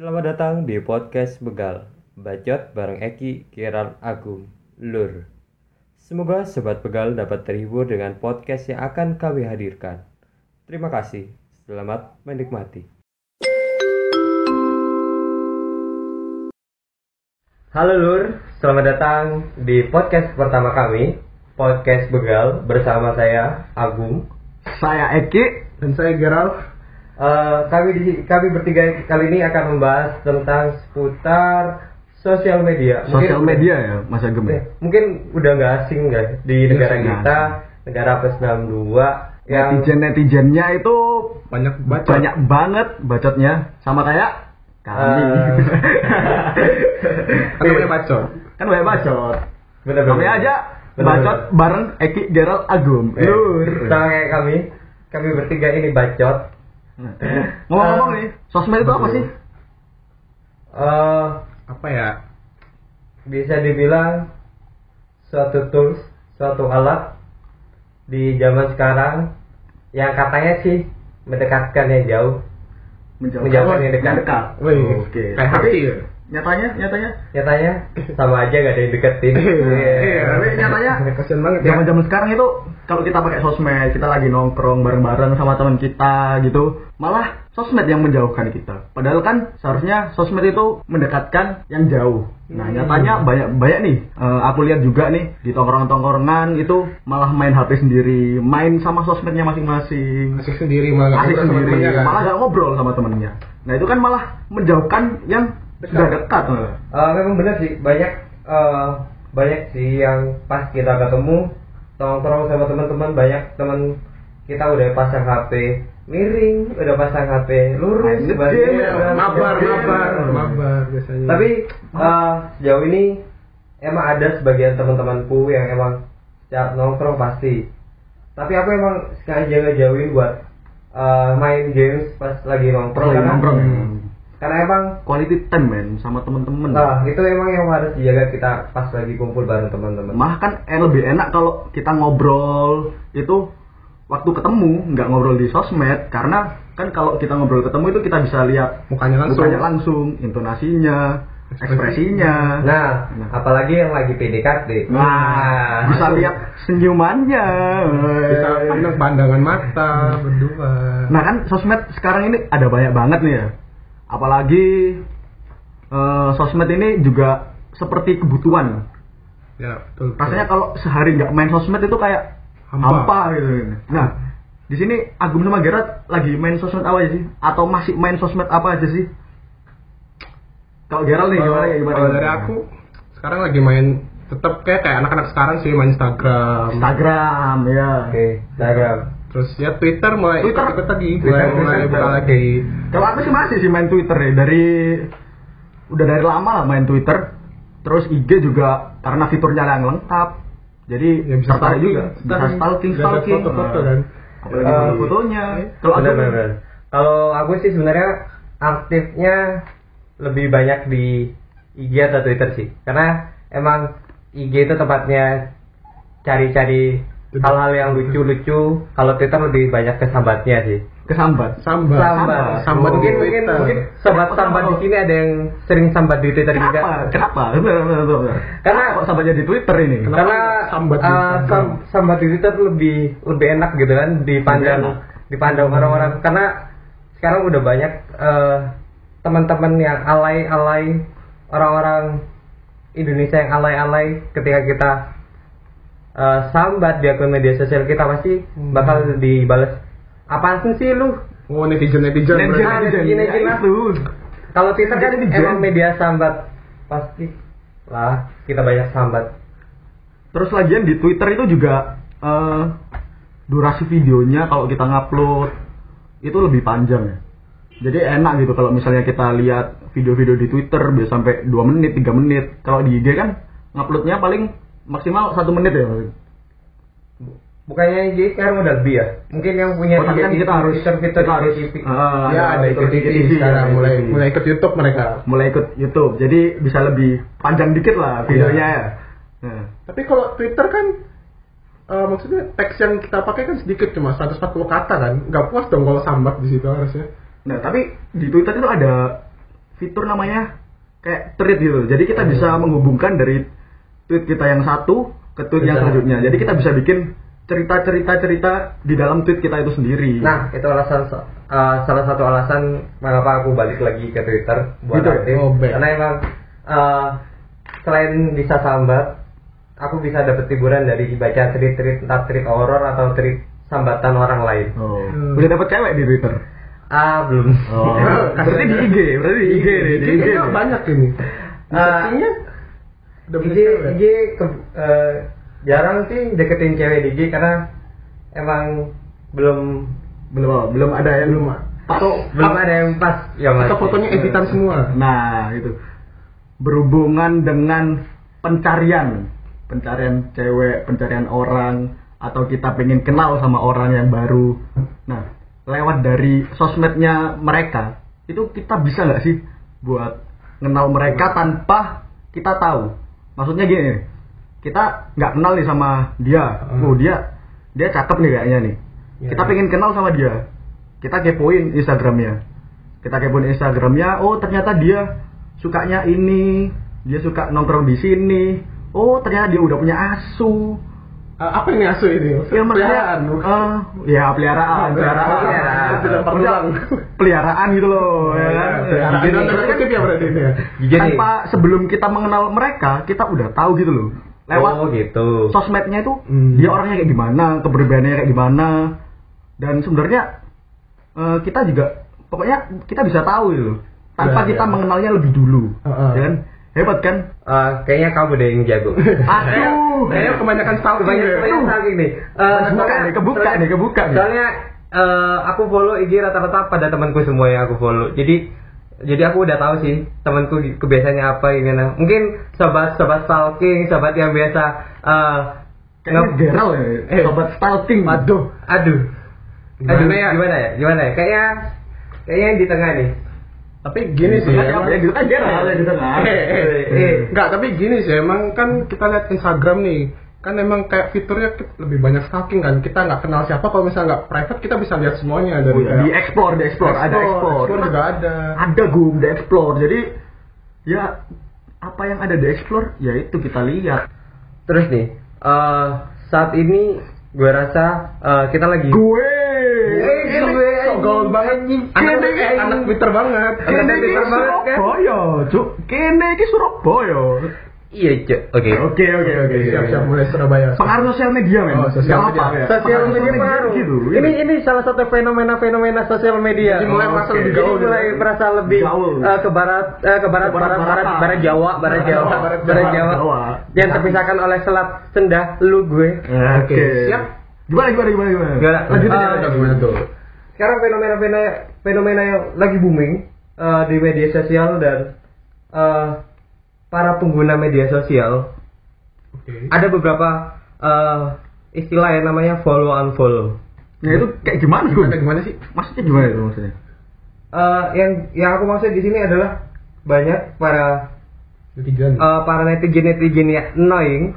Selamat datang di podcast Begal. Bacot bareng Eki, Kiran, Agung, Lur. Semoga Sobat Begal dapat terhibur dengan podcast yang akan kami hadirkan. Terima kasih, selamat menikmati. Halo Lur, selamat datang di podcast pertama kami Podcast Begal bersama saya, Agung. Saya Eki dan saya Gerald. Eh, kami di kami bertiga kali ini akan membahas tentang seputar sosial media. Sosial media ya, Mas Agem ya? Eh, mungkin udah nggak asing nggak di negara nggak kita, negara plus 62 yang Netizen netizennya itu banyak baca banyak banget bacotnya sama kayak kami. Eh. kan namanya bacot kan banyak bacot. bener Kami aja bacot bareng Eki Gerald Agum. Eh, Lur. sama kayak kami, kami bertiga ini bacot. Ngomong-ngomong nih, sosmed itu apa sih? eh apa ya bisa dibilang suatu tools, suatu alat di zaman sekarang yang katanya sih mendekatkan yang jauh. Menjauhkan yang dekat. Mendekat. Wih, Oke. kayak ya nyatanya, nyatanya? Nyatanya sama aja gak ada yang deketin. Iya, tapi nyatanya kasian banget ya. zaman zaman sekarang itu kalau kita pakai sosmed kita lagi nongkrong bareng bareng sama teman kita gitu malah sosmed yang menjauhkan kita. Padahal kan seharusnya sosmed itu mendekatkan yang jauh. Nah Hmm. nyatanya banyak banyak nih eh, aku lihat juga nih di tongkrongan tongkrongan itu malah main hp sendiri main sama sosmednya masing-masing. Asik sendiri malah. Asik sendiri. malah gak ngobrol sama temennya. Nah itu kan malah menjauhkan yang sudah dekat. Eh, memang benar sih banyak eh, banyak sih yang pas kita ketemu nongkrong sama teman-teman banyak teman kita udah pasang HP miring, udah pasang HP lurus, udah mabar mabar mabar biasanya Tapi eh, sejauh ini emang ada sebagian teman-temanku yang emang setiap nongkrong pasti. Tapi aku emang sengaja ngejauhin buat eh, main games pas lagi nongkrong Lagi karena nongkrong. Karena emang quality time men sama temen-temen Nah, itu emang yang harus dijaga kita pas lagi kumpul bareng teman-teman. Malah kan eh, lebih enak kalau kita ngobrol itu waktu ketemu nggak ngobrol di sosmed karena kan kalau kita ngobrol ketemu itu kita bisa lihat mukanya langsung mukanya langsung, intonasinya, ekspresinya. Nah, Nah. apalagi yang lagi PDKT. Nah, bisa lihat senyumannya. bisa pandang pandangan mata berdua Nah kan sosmed sekarang ini ada banyak banget nih ya. Apalagi eh, sosmed ini juga seperti kebutuhan. ya betul, betul. Rasanya kalau sehari nggak main sosmed itu kayak Hampa. hampa gitu. Nah, di sini Agung sama Gerard lagi main sosmed apa aja sih? Atau masih main sosmed apa aja sih? Kalau Gerald nih gimana ya gimana? kalau dari aku sekarang lagi main tetap kayak kayak anak-anak sekarang sih main Instagram Instagram ya. Oke, Instagram. Terus ya Twitter mulai Twitter. ikut lagi Twitter, mulai mulai Twitter. buka lagi Kalau aku sih masih sih main Twitter ya dari udah dari lama lah main Twitter. Terus IG juga karena fiturnya yang lengkap. Jadi ya bisa tertarik stalking, juga. Bisa stalking, stalking. foto-foto Nah, kan Apalagi foto fotonya. Kalau aku. Kalau aku sih sebenarnya aktifnya lebih banyak di IG atau Twitter sih. Karena emang IG itu tempatnya cari-cari hal-hal yang lucu-lucu. Kalau Twitter lebih banyak kesambatnya sih. kesambat. sambat Sambat. sambat mungkin di mungkin mungkin sobat sambat di sini ada yang sering sambat di Twitter Kenapa? juga. Kenapa? Karena- kok sambatnya di Twitter ini? Kenapa Karena sambat di Instagram? sam- sambat di Twitter lebih lebih enak gitu kan dipandang dipandang orang-orang karena sekarang udah banyak eh, teman-teman yang alay-alay orang-orang Indonesia yang alay-alay ketika kita eh, sambat di akun media sosial kita pasti Hmm. bakal dibalas apaan sih lu oh netizen netizen Netizen, netizen. netizen, Ya, netizen. itu. kalau Twitter kan Netizen. emang media sambat pasti lah kita banyak sambat Terus lagian di Twitter itu juga eh, durasi videonya kalau kita ngupload itu lebih panjang ya. Jadi enak gitu kalau misalnya kita lihat video-video di Twitter bisa sampai 2 menit, 3 menit. Kalau di IG kan nguploadnya paling maksimal satu menit ya. Bukannya jadi sekarang udah lebih ya? Mungkin yang punya Oh, kan kita harus fitur-fitur kita harus IGTV. ah, ya ada ikut IGTV, TV sekarang mulai mulai ikut YouTube mereka mulai ikut YouTube. Jadi bisa lebih panjang dikit lah videonya ya. Nah. tapi kalau Twitter kan eh, maksudnya teks yang kita pakai kan sedikit cuma 140 kata kan nggak puas dong kalau sambat di situ harusnya Nah, tapi di Twitter itu ada fitur namanya kayak thread gitu. Jadi kita bisa menghubungkan dari tweet kita yang satu ke tweet yang selanjutnya. Jadi kita bisa bikin cerita-cerita cerita di dalam tweet kita itu sendiri. Nah, itu alasan eh, salah satu alasan mengapa aku balik lagi ke Twitter buat Gitu. aktif. Oh, baik. Karena emang eh, selain bisa sambat, aku bisa dapet hiburan dari baca tweet-tweet entah tweet horor atau tweet sambatan orang lain. Oh. Hmm. Udah dapat cewek di Twitter. Ah, belum. Oh. berarti di IG, berarti di IG nih, di IG. Banyak ini. Ah. Sepertinya udah IG. IG ke- eh, jarang sih deketin cewek di IG karena emang belum Belum belum ada yang Belum. Atau belum ada yang pas yang Atau fotonya editan semua. Nah, itu berhubungan dengan pencarian, pencarian cewek, pencarian orang, atau kita pengen kenal sama orang yang baru. Nah, lewat dari sosmednya mereka, itu kita bisa nggak sih buat kenal mereka tanpa kita tahu? Maksudnya gini, kita nggak kenal nih sama dia, oh dia dia cakep nih kayaknya nih. Ya, kita ya. pengen kenal sama dia, kita kepoin Instagramnya. Kita kepoin Instagramnya oh ternyata dia sukanya ini dia suka nongkrong di sini. Oh ternyata dia udah punya asu Ah, apa ini asu ini? ya maksudnya Peliharaan, eh, ya peliharaan peliharaan Peliharaan. Berulang. peliharaan gitu loh ya kan Peliharaan. Jadi, Dalam tanda kutip ya berarti ini ya. Jadi- tanpa sebelum kita mengenal mereka kita udah tahu gitu loh lewat Oh gitu. sosmednya itu Hmm. dia orangnya kayak gimana kepribadiannya kayak gimana dan sebenarnya eh, kita juga pokoknya kita bisa tahu gitu loh tanpa Ya, kita ya. mengenalnya lebih dulu Heeh. ya kan hebat kan Eh, kayaknya kamu deh yang jago. aduh Kayaknya kebanyakan stalking Kebanyakan ya. kebanyakan stalking nih. Eh, Kebuka nih, kebuka soalnya- nih, kebuka nih. Soalnya eh, aku follow IG rata-rata pada temanku semua yang aku follow. Jadi jadi aku udah tahu sih temanku kebiasaannya apa gimana. Mungkin sobat-sobat stalking, sobat yang biasa eh kayaknya nge- geral ya Eh. sobat stalking Aduh, aduh. Gimana aduh, ya? Gimana ya? Gimana ya? Kayaknya kayaknya yang di tengah nih. Tapi gini sih, Ya, emang- ya, gitu kan geral ya di tengah. Eh, eh, Eh. eh. Enggak, tapi gini sih, emang kan kita lihat Instagram nih, kan emang kayak fiturnya lebih banyak stalking kan. Kita nggak kenal siapa, kalau misalnya nggak private kita bisa lihat semuanya dari Oh, iya, di explore di explore ada explore explore juga ada. ada gum di explore jadi ya apa yang ada di explore ya itu kita lihat Terus nih, eh saat ini gue rasa eh, kita lagi gue gue gaul banget. Anak, Kene- eh, anak Twitter banget. kene Anak iki Twitter banget, kan? Surabaya cuk kene iki Surabaya Iya, Cuk. Oke. oke oke oke Siap, siap, mulai Surabaya. pengaruh sosial media men Oh, sosial media. Sosial media pengaruh. gitu Ini ini salah satu fenomena-fenomena sosial media. Jadi mulai Oh, merasa lebih gaul. mulai gitu. merasa lebih ke barat eh, ke barat barat barat- barat Jawa, barat Jawa, Barat Jawa. Yang terpisahkan oleh selat sendah lu gue. oke siap. gimana gimana gimana gimana Gimana? lanjutin Eh, ya Gimana tuh? Sekarang fenomena-fenomena fenomena yang lagi booming eh, di media sosial dan eh, para pengguna media sosial Oke. ada beberapa eh, istilah yang namanya follow unfollow. ya itu kayak gimana Gimana, gimana sih? maksudnya gimana itu maksudnya Eh, yang yang aku maksud di sini adalah banyak para Netizen. eh, para netizen netizen yang annoying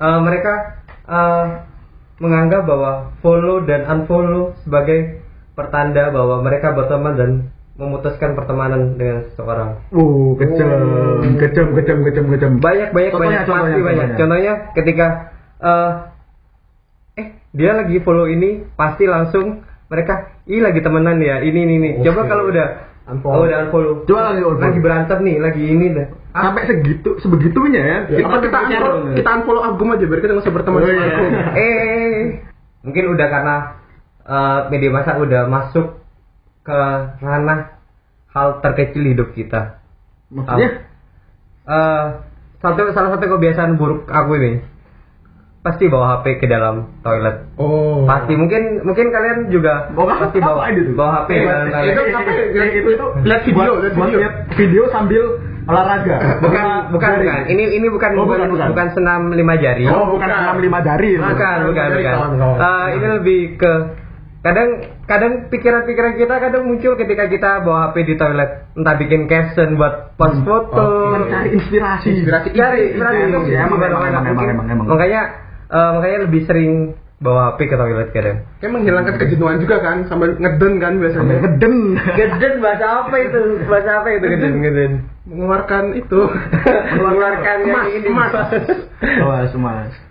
eh, mereka eh, menganggap bahwa follow dan unfollow sebagai pertanda bahwa mereka berteman dan memutuskan pertemanan dengan seseorang. Oh, kejam, kejam, kejam, kejam, kejam. Banyak banyak Contohnya, banyak contohnya, pasti banyak. contohnya. Contohnya ketika eh eh dia lagi follow ini pasti langsung mereka ih lagi temenan ya ini ini ini. Coba Oke. kalau udah Unfollow. oh, udah unfollow. Coba lagi unfollow. Lagi berantem nih, lagi ini dah. Sampai segitu, sebegitunya ya. Ya, apa kita unfollow, kita unfollow Agum aja biar kita nggak usah berteman Oh, sama iya. Agum. eh mungkin udah karena eh, media massa udah masuk ke ranah hal terkecil hidup kita. Maksudnya? Eh, satu salah satu kebiasaan buruk aku ini pasti bawa HP ke dalam toilet. Oh. Pasti mungkin mungkin kalian juga Bawa pasti bawa itu? bawa HP ke dalam toilet. itu itu itu Lihat video, lihat video. lihat video sambil olahraga. Bukan bukan bukan. Ini ini bukan Oh, bukan, bukan, senam lima jari. Oh, bukan Bukan. enam lima jari. Bukan, bukan, bukan. Eh, ini lebih ke kadang kadang pikiran-pikiran kita kadang muncul ketika kita bawa HP di toilet, entah bikin caption buat post foto. Kan cari inspirasi. Inspirasi. Cari ide, inspirasi ide. itu Ya, emang, emang, mana emang, mungkin. emang, emang. Makanya eh, makanya lebih sering bawa HP ke toilet kadang. Kayak menghilangkan kejenuhan juga kan, sambil ngeden kan biasanya. ngeden. Geden bahasa apa itu? Bahasa apa itu geden geden? Mengeluarkan itu. Mengeluarkan yang emas, ini. emas. Mas, mas.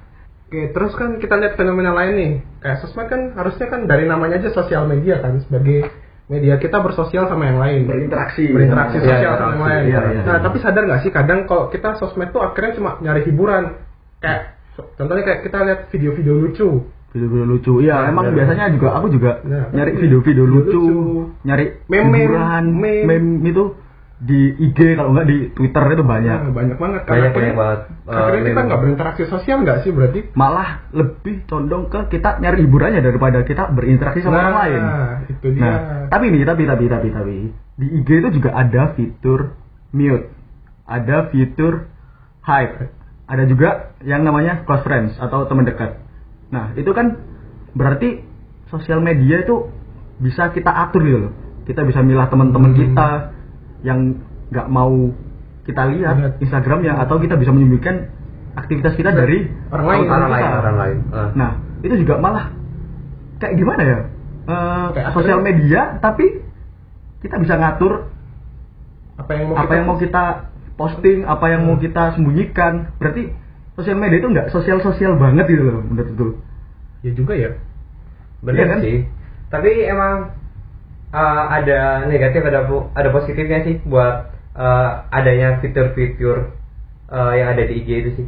Oke, terus kan kita lihat fenomena lain nih. Kayak sosmed kan harusnya kan dari namanya aja sosial media kan sebagai media kita bersosial sama yang lain. Berinteraksi. Berinteraksi Iya, sosial iya, sama yang lain. iya, iya. Nah, tapi sadar nggak sih kadang kalau kita sosmed tuh akhirnya cuma nyari hiburan. Kayak contohnya kayak kita lihat video-video lucu. Video-video lucu. Iya, Nah, emang benar. biasanya juga aku juga Nah. nyari video-video lucu, Lucu. nyari Meme-meme. hiburan, Meme. meme itu di IG kalau enggak di Twitter itu banyak. Nah, banyak banget. Banyak, akhirnya- banyak banget. Akhirnya Eh, kita nggak berinteraksi sosial nggak sih berarti? Malah lebih condong ke kita nyari hiburannya daripada kita berinteraksi sama orang lain. itu dia. Nah, tapi nih, tapi tapi tapi tapi di IG itu juga ada fitur mute, ada fitur hide, ada juga yang namanya close friends atau teman dekat. Nah, itu kan berarti sosial media itu bisa kita atur gitu loh. Kita bisa milah teman-teman Hmm. kita yang nggak mau kita lihat Lihat. Instagramnya atau kita bisa menyembunyikan aktivitas kita dari Orang lain, orang lain, kita. orang lain. Ah. Nah, itu juga malah kayak gimana ya? Eh, Kayak sosial akhirnya- media tapi kita bisa ngatur apa yang mau apa kita yang mau kita posting, apa yang mau kita sembunyikan. Berarti sosial media itu nggak sosial-sosial banget gitu loh menurut itu. ya juga ya. Bener Iya kan? sih. Tapi emang uh, ada negatif ada ada positifnya sih buat uh, adanya fitur-fitur uh, yang ada di IG itu sih.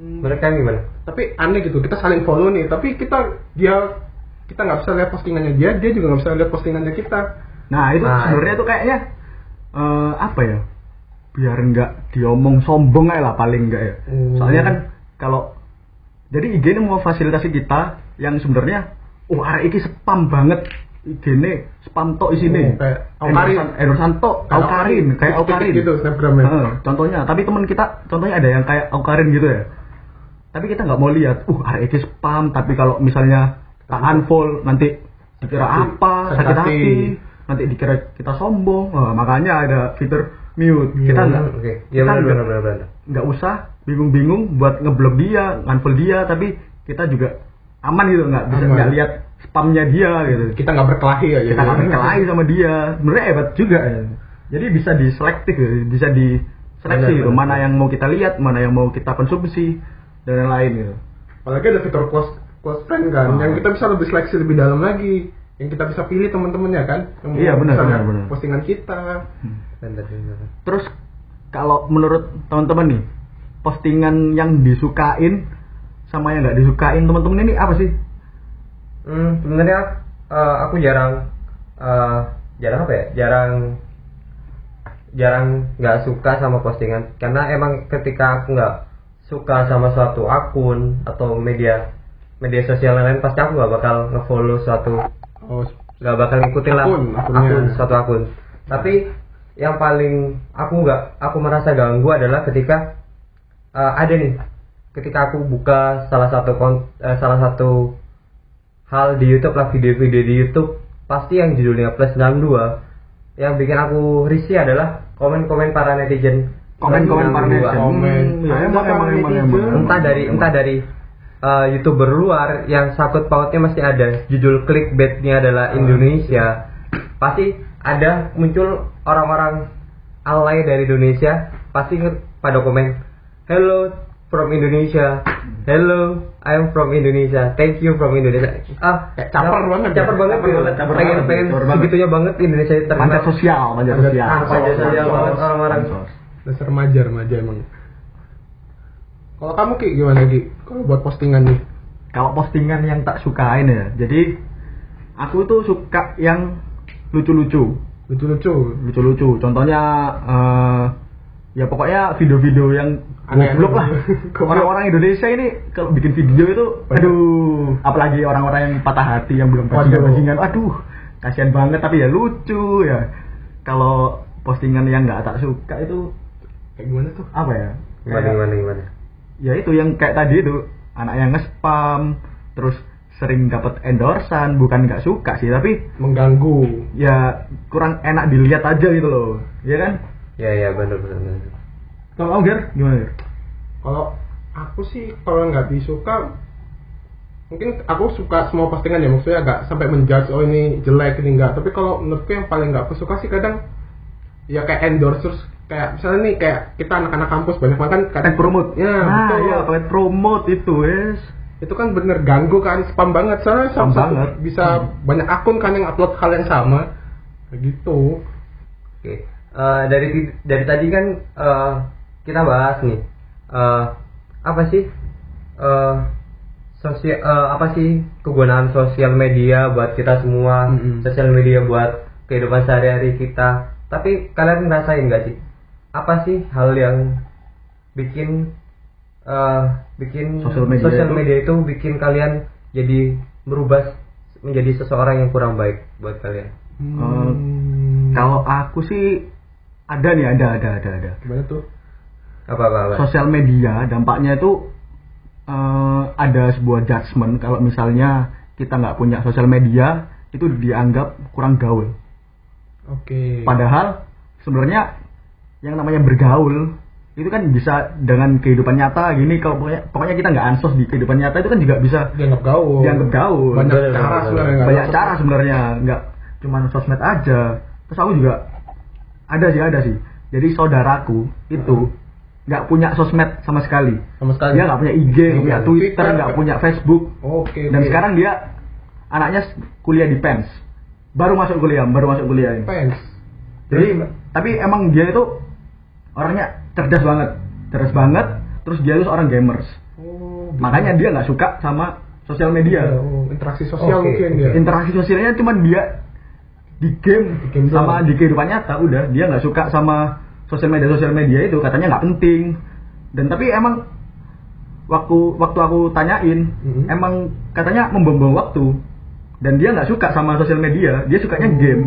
Menurut kalian gimana? Tapi aneh gitu, kita saling follow nih, tapi kita dia kita nggak bisa lihat postingannya dia, dia juga nggak bisa lihat postingannya kita. Nah, itu Nah, sebenarnya tuh kayaknya eh, apa ya? Biar nggak diomong sombong aja lah paling enggak ya. Hmm. Soalnya kan kalau jadi IG ini mau fasilitasi kita yang sebenarnya oh arek iki spam banget IG ini spam tok isine. Kayak Aukarin. Tok, Kayak Aukarin, kayak Aukarin. gitu snapgramnya. Heeh, contohnya, tapi teman kita contohnya ada yang kayak Aukarin gitu ya. Tapi kita nggak mau lihat, uh iki spam, tapi kalau misalnya tak unfollow nanti dikira apa, sakit hati. nanti dikira kita sombong. Nah, makanya ada fitur mute. Kita nggak, Oke. Ya kita benar nggak- usah bingung-bingung buat ngeblok dia, unfollow dia, tapi kita juga aman gitu, nggak bisa nggak lihat spamnya dia gitu. Kita nggak berkelahi aja. Kita nggak berkelahi sama dia, sebenarnya hebat juga ya. Jadi bisa diselektif, gitu, bisa diseleksi gitu, mana yang mau kita lihat, mana yang mau kita konsumsi dan lain-lain gitu. Apalagi ada fitur close close friend kan, Ah. yang kita bisa lebih seleksi lebih dalam lagi, yang kita bisa pilih teman-temannya kan. Yang Iya, benar, benar, benar. Postingan kita. Benar benar. Terus kalau menurut teman-teman nih, postingan yang disukain sama yang nggak disukain teman-teman ini apa sih? Hmm, sebenarnya uh, aku jarang uh, jarang apa ya? Jarang jarang nggak suka sama postingan karena emang ketika aku nggak suka sama suatu akun atau media media sosial lain pasti aku nggak bakal ngefollow suatu Oh, nggak bakal ngikutin lah Akun, akunnya. akun suatu akun tapi yang paling aku nggak aku merasa ganggu adalah ketika uh, ada nih ketika aku buka salah satu kon- eh, salah satu hal di YouTube lah video-video di YouTube pasti yang judulnya plus 62 yang bikin aku risih adalah komen-komen para netizen Komen-komen para 62. netizen. Komen. Hmm, ya, emang, emang, emang, emang. entah dari entah dari uh, youtuber luar yang sakut pautnya masih ada judul clickbaitnya adalah Indonesia pasti ada muncul orang-orang alay dari Indonesia pasti pada komen hello from Indonesia hello I'm from Indonesia thank you from Indonesia ah Kayak caper banget ya. caper banget Caper gitu. banget, caper pengen banget, pengen caper banget. segitunya banget Indonesia terkenal Panjat sosial, Panjat- sosial. Ah, panjat sosial banget orang-orang dasar remaja remaja emang. Kalau kamu ki gimana ki? Kalau buat postingan nih, Kalau postingan yang tak sukain ya, jadi aku tuh suka yang lucu-lucu, lucu-lucu. lucu-lucu. Contohnya eh, ya pokoknya video-video yang. Goblok lah. Orang-orang Indonesia ini kalau bikin video itu, aduh, apalagi orang-orang yang patah hati yang belum bajingan-bajingan, aduh, kasihan banget tapi ya lucu ya. Kalau postingan yang nggak tak suka itu Kayak gimana tuh? apa ya? gimana Kayak- gimana gimana ya itu yang kayak tadi itu anak yang nge-spam terus sering dapat endorsan bukan nggak suka sih tapi Mengganggu. ya kurang enak dilihat aja gitu loh ya kan ya ya benar benar. Kalau kamu Ger gimana Ger? Kalau aku sih kalau nggak disuka mungkin aku suka semua postingan ya maksudnya agak sampai menjudge oh ini jelek ini enggak tapi kalau menurutku yang paling nggak aku suka sih kadang ya kayak endorse terus kayak misalnya nih kayak kita anak-anak kampus banyak banget kan kadang promote. ya nah, betul iya, paket promote itu, wes. itu kan bener ganggu kan spam banget soalnya Spam satu- banget. bisa banyak akun kan yang upload hal yang sama kayak gitu Oke, Eh, dari dari tadi kan eh, kita bahas nih eh, apa sih eh sosial eh, apa sih kegunaan sosial media buat kita semua, Mm-mm. sosial media buat kehidupan sehari-hari kita. Tapi kalian ngerasain nggak sih apa sih hal yang bikin eh, bikin Sosial media sosial itu- media itu bikin kalian jadi berubah menjadi seseorang yang kurang baik buat kalian? Hmm. Kalau aku sih ada nih, ada, ada, ada, ada. gimana tuh Apa apa? apa? Sosial media dampaknya itu eh, ada sebuah judgement kalau misalnya kita nggak punya sosial media itu dianggap kurang gaul. oke Padahal sebenarnya yang namanya bergaul itu kan bisa dengan kehidupan nyata gini kalau pokoknya, pokoknya kita nggak ansos di kehidupan nyata itu kan juga bisa dianggap gaul dianggap gaul. banyak cara sebenarnya banyak ada cara sebenarnya nggak cuma sosmed aja terus aku juga ada sih ada sih jadi saudaraku itu nggak punya sosmed sama sekali. Sama sekali. Dia nggak punya IG nggak punya Iya, Twitter nggak punya Facebook. Oke dan oke. sekarang dia anaknya kuliah di Pens baru masuk kuliah baru masuk kuliah ini. Fans jadi tapi emang dia itu orangnya cerdas banget. Cerdas banget terus dia itu seorang gamers. Oh, makanya dia nggak suka sama sosial media. Oh, interaksi sosial Oke, mungkin ya. Interaksi sosialnya cuma dia di game, Di game sama doang. di kehidupan nyata udah. Dia nggak suka sama sosial media sosial media itu katanya nggak penting dan tapi emang waktu waktu aku tanyain Mhm. emang katanya membuang waktu dan dia nggak suka sama sosial media dia sukanya Oh. game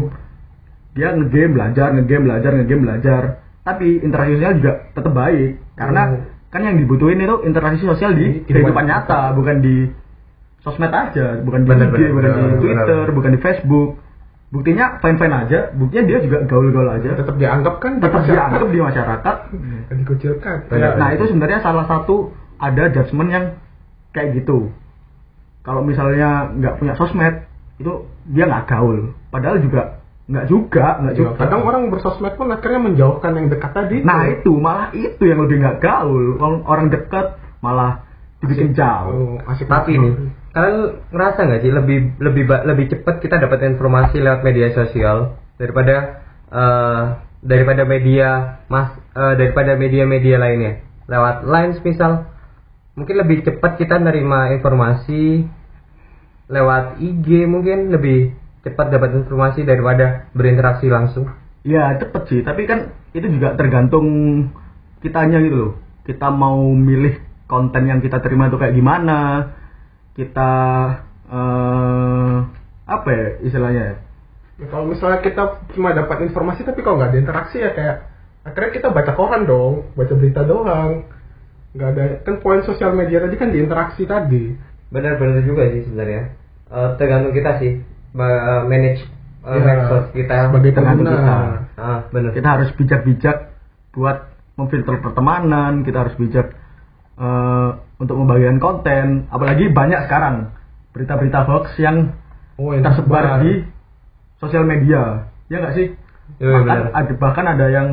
dia ngegame belajar ngegame belajar ngegame belajar tapi interaksi sosial juga tetap baik karena Oh. kan yang dibutuhin itu interaksi sosial di kehidupan nyata bukan di sosmed aja bukan di Bener, IG bener, bukan bener, di Twitter bener. bukan di Facebook buktinya fine fine aja buktinya dia juga gaul gaul aja. Tetap dianggap kan? Di tetap masyarakat. dianggap di masyarakat. Kan dikucilkan. Benar, nah itu sebenarnya salah satu ada judgement yang kayak gitu. Kalau misalnya nggak punya sosmed itu dia nggak gaul. Padahal juga nggak juga nggak Ya, juga. kadang orang bersosmed pun akhirnya menjauhkan yang dekat tadi nah itu malah itu yang lebih nggak gaul. Kalau orang dekat malah dibikin jauh. Oh, asik Tapi nih, kalian ngerasa nggak sih lebih lebih lebih cepat kita dapat informasi lewat media sosial daripada eh, daripada media mas eh, daripada media-media lainnya? Lewat line misal. Mungkin lebih cepat kita nerima informasi lewat IG mungkin lebih cepat dapat informasi daripada berinteraksi langsung. Ya cepet sih, tapi kan itu juga tergantung kitanya gitu loh. Kita mau milih konten yang kita terima itu kayak gimana, kita eh apa ya istilahnya? ya? Ya, kalau misalnya kita cuma dapat informasi tapi kalau nggak ada interaksi ya kayak akhirnya kita baca koran dong baca berita doang nggak ada kan poin sosial media tadi kan di interaksi tadi benar-benar juga sih sebenarnya Eh, tergantung kita sih ma- manage eh, Ya, medsos kita sebagai Tergantung pengguna kita. ah benar Kita harus bijak-bijak buat memfilter pertemanan, kita harus bijak eh, untuk membagikan konten, apalagi banyak sekarang berita-berita hoax yang oh yang tersebar di sosial media ya nggak sih Iya, bahkan benar. ada bahkan ada yang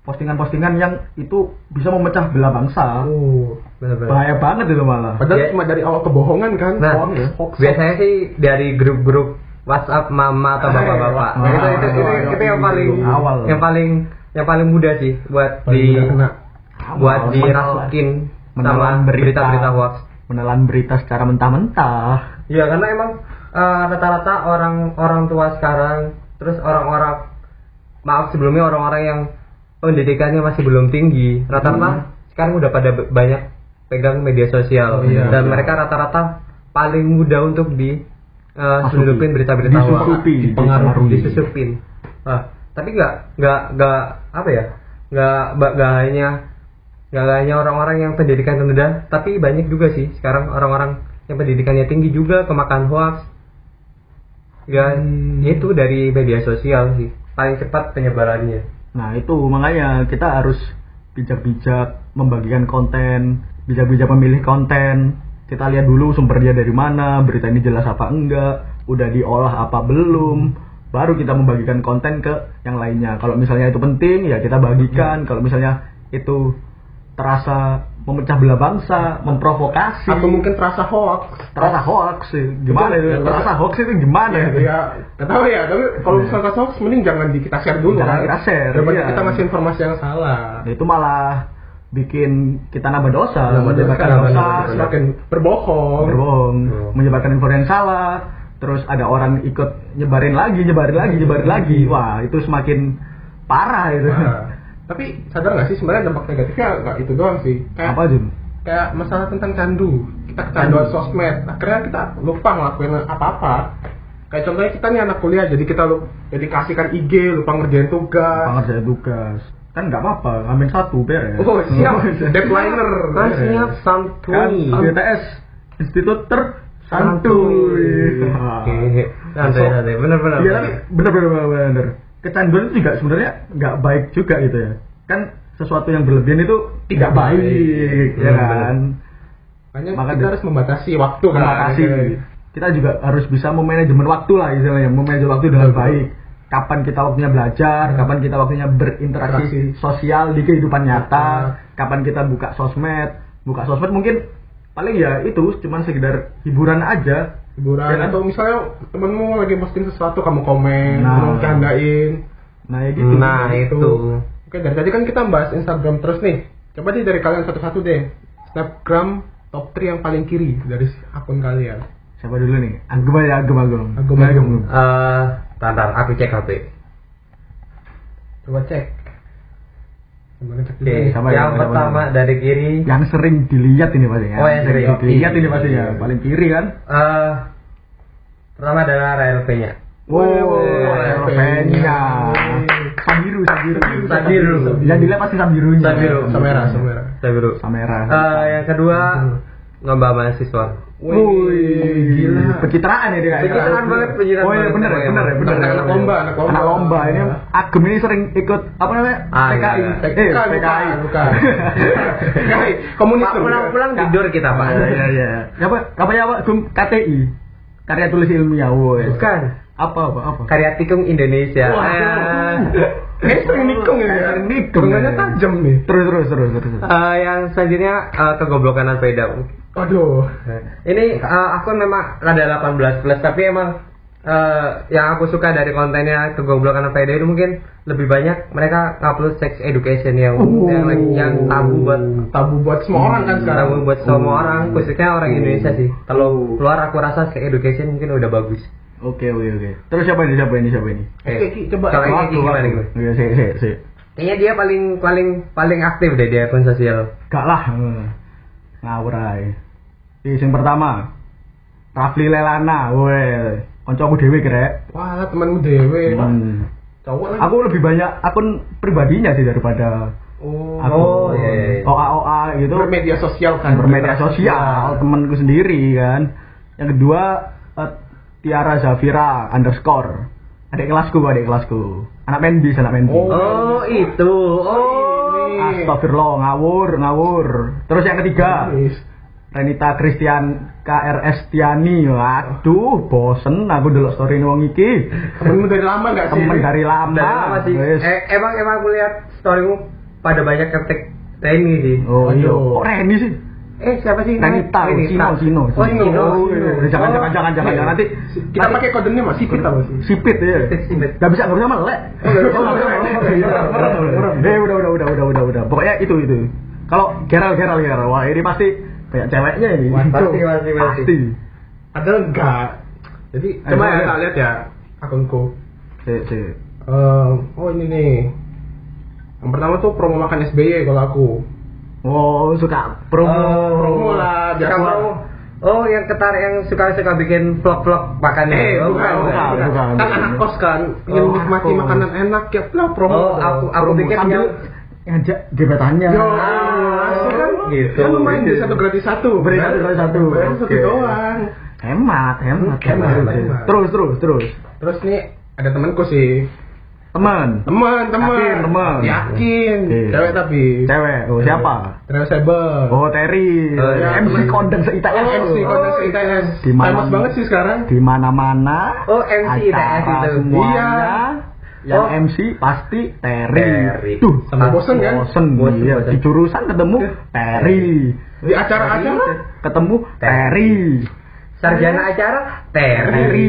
postingan-postingan yang itu bisa memecah belah bangsa oh benar-benar bahaya banget itu malah padahal Ya. cuma dari awal kebohongan kan Nah, hoax, hoax, biasanya sih dari grup-grup WhatsApp mama atau Ah, bapak-bapak. iya. Nah, itu, itu, itu, Ah, itu yang paling Awal. yang paling yang paling mudah sih buat Paling di kena. buat dirasukin menelan berita. berita-berita hoax. menelan berita secara mentah-mentah Iya, karena emang eh, rata-rata orang orang tua sekarang, terus orang-orang maaf sebelumnya orang-orang yang pendidikannya masih belum tinggi, rata-rata sekarang udah pada banyak pegang media sosial Oh, iya. dan Iya. mereka rata-rata paling mudah untuk di selundupin berita-berita hoax. Disusupi, dipengaruhi, dipengaruhi. disusupin. Ah, tapi nggak nggak nggak apa ya? Nggak nggak hanya nggak hanya orang-orang yang pendidikan rendah, tapi banyak juga sih sekarang orang-orang yang pendidikannya tinggi juga kemakan hoax. Ya, Hmm. itu dari media sosial sih paling cepat penyebarannya. nah itu makanya kita harus bijak-bijak membagikan konten bijak-bijak memilih konten kita lihat dulu sumbernya dari mana, berita ini jelas apa enggak, udah diolah apa belum, baru kita membagikan konten ke yang lainnya. Kalau misalnya itu penting ya kita bagikan. Kalau misalnya itu terasa memecah belah bangsa, memprovokasi, atau mungkin terasa hoax terasa hoax sih. Gimana Itu- itu? Terasa hoax itu gimana? ya, ya nggak tahu ya tapi kalau misalnya terasa hoax mending jangan di kita share dulu Jangan kan. kita share, daripada iya. kita ngasih informasi yang salah Nah, itu malah bikin kita nambah dosa, Nambah menyebarkan dosa, dosa, dosa. semakin berbohong berbohong, Hmm. menyebarkan info yang salah, terus ada orang ikut nyebarin lagi, nyebarin lagi, nyebarin lagi. Wah, itu semakin parah itu. Nah, tapi sadar nggak sih sebenarnya dampak negatifnya nggak itu doang sih kayak Apa Jun? kayak masalah tentang candu kita kecanduan sosmed akhirnya kita lupa ngelakuin apa-apa kayak contohnya kita nih anak kuliah jadi kita lu dedikasikan IG lupa ngerjain tugas Pengerjaan tugas. Kan nggak apa-apa, ngamen satu beres. oh siap deadliner Kan siap Kan santuy. BTS Institut Tersantuy. Oke, santai santai, bener-bener. Iya tapi bener bener bener, bener. Kecanduan itu juga sebenarnya nggak baik juga gitu ya. Kan sesuatu yang berlebihan itu tidak baik, baik. ya kan. makanya Maka kita harus membatasi waktu kan Membatasi. Kita juga harus bisa memanajemen waktu lah istilahnya, memanajemen waktu dengan Betul. baik. Kapan kita waktunya belajar, kapan kita waktunya berinteraksi Interaksi. sosial di kehidupan nyata, Nyata. kapan kita buka sosmed, buka sosmed mungkin paling ya itu cuman sekedar hiburan aja. Hiburan kan? atau misalnya temenmu lagi posting sesuatu kamu komen Nah. kamu candain Nah, ya gitu. Nah, itu. Oke, dari tadi kan kita bahas Instagram terus nih. Coba deh dari kalian satu-satu deh. Snapgram top 3 yang paling kiri dari akun kalian. Siapa dulu nih? Agum aja, agum, agum. Agum, agum. Eh, tantar, aku cek HP. Coba cek. Oke, sama yang ya, sama, pertama dari kiri. Yang sering dilihat ini pastinya. Oh, yang sering. dilihat ini pastinya. Paling kiri kan? Eh, pertama adalah RLP-nya. Wow, Wih, RLP-nya. Sabiru, Sabiru. Sabiru. Yang dilihat pasti Sabirunya. Sabiru. Samera, Samera. Saya biru. Samera. Eh, yang kedua, lomba mahasiswa. Wih, gila. Pencitraan ya dia. Pencitraan banget, pencitraan Oh iya banget. bener ya, bener ya, bener. Anak- lomba, anak lomba. Anak lomba. Ini Agem ini sering ikut apa namanya? PKI. iya, iya. Eh, Bukan, PKI. bukan. PKI, komunis pulang-pulang tidur kita, Pak. Iya, iya, iya. Apa? Apa ya, Pak? Gum KTI. Karya tulis ilmiah, woi. Bukan. Apa, apa, apa? Karya Tikung Indonesia. Wah, Eh, Kayaknya sering nikung ya. Sering nikung. Hitungannya tajam nih. Terus, terus, terus, terus. eh, yang selanjutnya eh, kegoblokan Alpeda. Waduh. Ini eh, akun memang ada 18 plus tapi emang eh, yang aku suka dari kontennya kegoblokan Alpeda itu mungkin lebih banyak mereka ngupload sex education yang Oh. yang, yang tabu buat Tabu buat semua orang kan sekarang. tabu buat semua Oh. orang khususnya orang Indonesia sih. Kalau keluar aku rasa sex education mungkin udah bagus. Oke, oke, oke. Terus siapa ini? Siapa ini? Siapa ini? Oke, Ki, coba. Kalau ini gimana nih? Iya, sih, sih, sih. Kayaknya dia paling paling paling aktif deh di akun sosial. Gak lah. Hmm. Ngawur ae. Ini yang pertama. Rafli Lelana, woi. Koncoku dhewe krek. Wah, temanmu. Pak. Hmm. Cowok lagi. Aku lebih banyak akun pribadinya sih daripada Oh, aku Oh, iya, iya, iya. OA OA gitu. bermedia sosial kan. bermedia sosial temanku sendiri kan. Yang kedua eh, Tiara Zafira underscore. Adik kelasku, adik kelasku. Anak Menbis, anak Menbis. Oh. Oh, itu. Oh. Ini. Astagfirullah, ngawur, ngawur. Terus yang ketiga. Renita Christian KRS Tiani. Waduh, bosen aku dulu story wong iki. Temenmu dari lama gak sih? Temen dari lama. Dari lama sih. Eh, emang emang aku lihat storymu pada banyak ketik Reni sih. Oh iya. Kok Reni sih? Eh siapa sih? Renita, Sino, Sino. Oh Sino. Oh, iya. Jangan, jangan, jangan, jangan, jangan. Nanti Kita pakai kodenya Mas Sipit apa sih? sipit ya. Sipit. Oh, nggak bisa. Oh, bisa. Oh, iya. Eh, udah, udah, udah, udah, udah, udah. Pokoknya itu, itu. Kalau Geral, Geral, Geral. Wah, ini pasti banyak ceweknya ini. Pasti, pasti, pasti. Pasti. Padahal enggak. Jadi Eh, coba ya tak lihat ya akunku. Si, si. Eh, oh ini nih. Yang pertama tuh promo makan SBY kalau aku. Oh, suka promo. Oh, promo lah, Suka promo. Oh, yang ketar yang suka-suka bikin vlog-vlog makannya. Eh, oh, bukan, bukan, bukan, bukan. bukan, Kan anak kos kan, ingin Oh, menikmati makanan enak ya lah promo. Oh, aku aku pikir Sambil yang ngajak gebetannya. Yo, Ah, kan? gitu. Kan lumayan beli satu gratis satu. Beri satu, gratis satu. Bayar satu doang. Hemat, hemat, Hemat, hemat. hemat. Terus, terus, terus. Terus nih ada temanku sih. Teman. Teman, teman. Yakin, teman. Yakin. Oke. Cewek tapi. Cewek. Oh, siapa? Travel Saber. Oh, Terry. Oh, ya, MC teman. kondang se-ITS. Oh, MC Kondens ITS. Di mana- Famous banget sih sekarang. Di mana-mana. Oh, MC ITS itu. Iya. Yang Oh. MC pasti Terry. Terry. Tuh, Sama bosen kan? Bosen, Bosen, iya. bosen. Di jurusan ketemu Terry. Di acara-acara. Ketemu Terry. Sarjana acara Terry. Terry.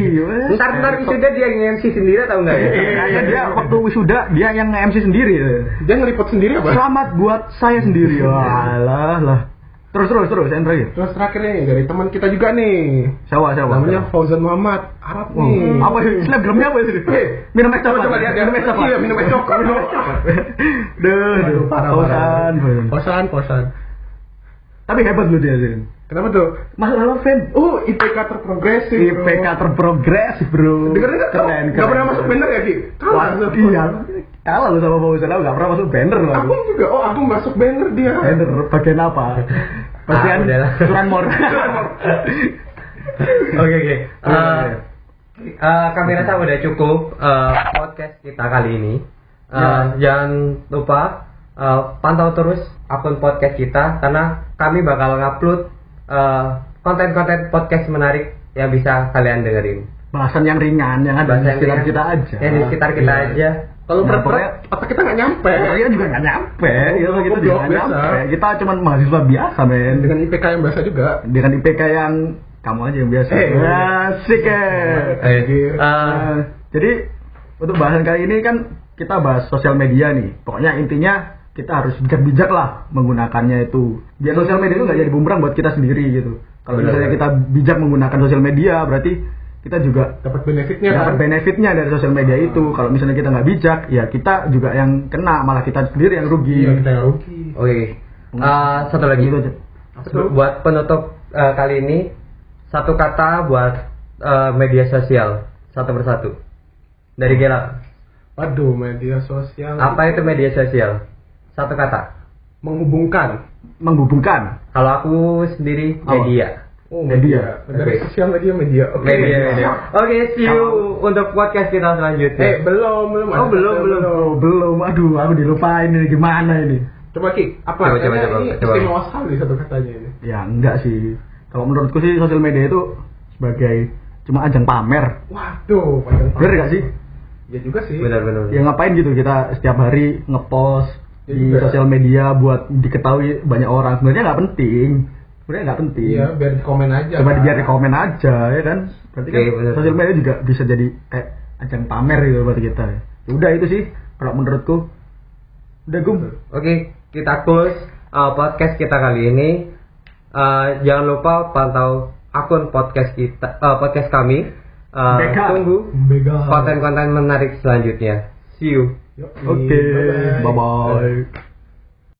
Ntar ntar wisuda dia yang MC sendiri atau enggak ya? Kayaknya dia waktu wisuda dia yang MC sendiri. Dia ngeliput sendiri apa? Selamat buat saya sendiri. Walah lah. Terus terus terus yang terakhir. Terus terakhir nih dari teman kita juga nih. Siapa siapa? Namanya Fauzan Muhammad. Arab Oh, nih. apa snapgramnya apa itu? Minum es coklat. coba lihat minum es coklat. Iya, minum es coklat. Minum es coklat. Duh, pausan. Posan, posan. Tapi hebat lu dia, Zin. Kenapa tuh? Mas fan. Oh, IPK terprogresif. bro. IPK terprogresif, bro. Dengerin nggak? keren, Nggak keren. pernah masuk banner ya, Ki? Kalah. Iya. Kalah lu sama Pausan, aku gak pernah masuk banner loh. Aku juga. Oh, aku masuk banner dia. Banner bagian apa? Bagian Ah, udahlah. curanmor. Oke oke. Iya, Eh, iya. eh, kami rasa udah cukup eh, podcast kita kali ini. Eh, Ya. Jangan lupa eh, pantau terus akun podcast kita karena kami bakal ngupload eh, konten-konten podcast menarik yang bisa kalian dengerin. Bahasan yang ringan, yang ada Bahasa di yang sekitar ringan, kita aja. Yang di sekitar kita Iya. aja. Kalau Nah, berat pokoknya- otak kita nggak nyampe. Ya, kita juga nggak nyampe, Oh, ya, kita juga nggak biasa. nyampe. Kita cuma mahasiswa biasa, men. Dengan IPK yang biasa juga. Dengan IPK yang kamu aja yang biasa. Eh. Asik ya. Eh, Iya. eh, Nah, jadi untuk bahasan kali ini kan kita bahas sosial media nih. Pokoknya intinya kita harus bijak-bijak lah menggunakannya itu. Biar sosial media itu nggak jadi bumerang buat kita sendiri gitu. Kalau misalnya kita bijak menggunakan sosial media, berarti kita juga Dapat benefitnya dapat kan. benefitnya dari sosial media itu. Kalau misalnya kita nggak bijak, ya kita juga yang kena, malah kita sendiri yang rugi. Iya, kita yang rugi. Oke. Eh, satu lagi. Gitu aja. Betul. Buat penutup eh, kali ini satu kata buat eh, media sosial satu persatu. Dari Gela. Waduh, media sosial. Apa itu media sosial? Satu kata. Menghubungkan. Menghubungkan. Kalau aku sendiri Apa? media. Oh, Media. Dari Oke. sosial media media. Oke. Media, media. Oke, see you untuk podcast kita selanjutnya. Eh, belum, belum. Oh, belum, satu, belum. Oh, belum. Aduh, aku dilupain ini gimana ini. Coba Ki, apa? Coba, coba, coba, ini coba. istimewa sekali satu katanya ini. Ya enggak sih. Kalau menurutku sih sosial media itu sebagai cuma ajang pamer. Waduh, panjang banget. Bener gak sih? Ya juga sih. Benar, benar. Ya ngapain gitu kita setiap hari ngepost di sosial media buat diketahui banyak orang. Sebenarnya nggak penting. Sebenarnya nggak penting. Iya, biar di komen aja. Coba kan. biar di komen aja ya kan. Berarti kan sosial media juga bisa jadi kayak ajang pamer gitu buat kita. Ya udah itu sih kalau menurutku. Udah gum. Oke, kita close uh, podcast kita kali ini. Uh, jangan lupa pantau akun podcast kita, uh, podcast kami. Uh, Beka. tunggu konten-konten menarik selanjutnya. See you. Yep. Okay. Bye bye. bye. bye.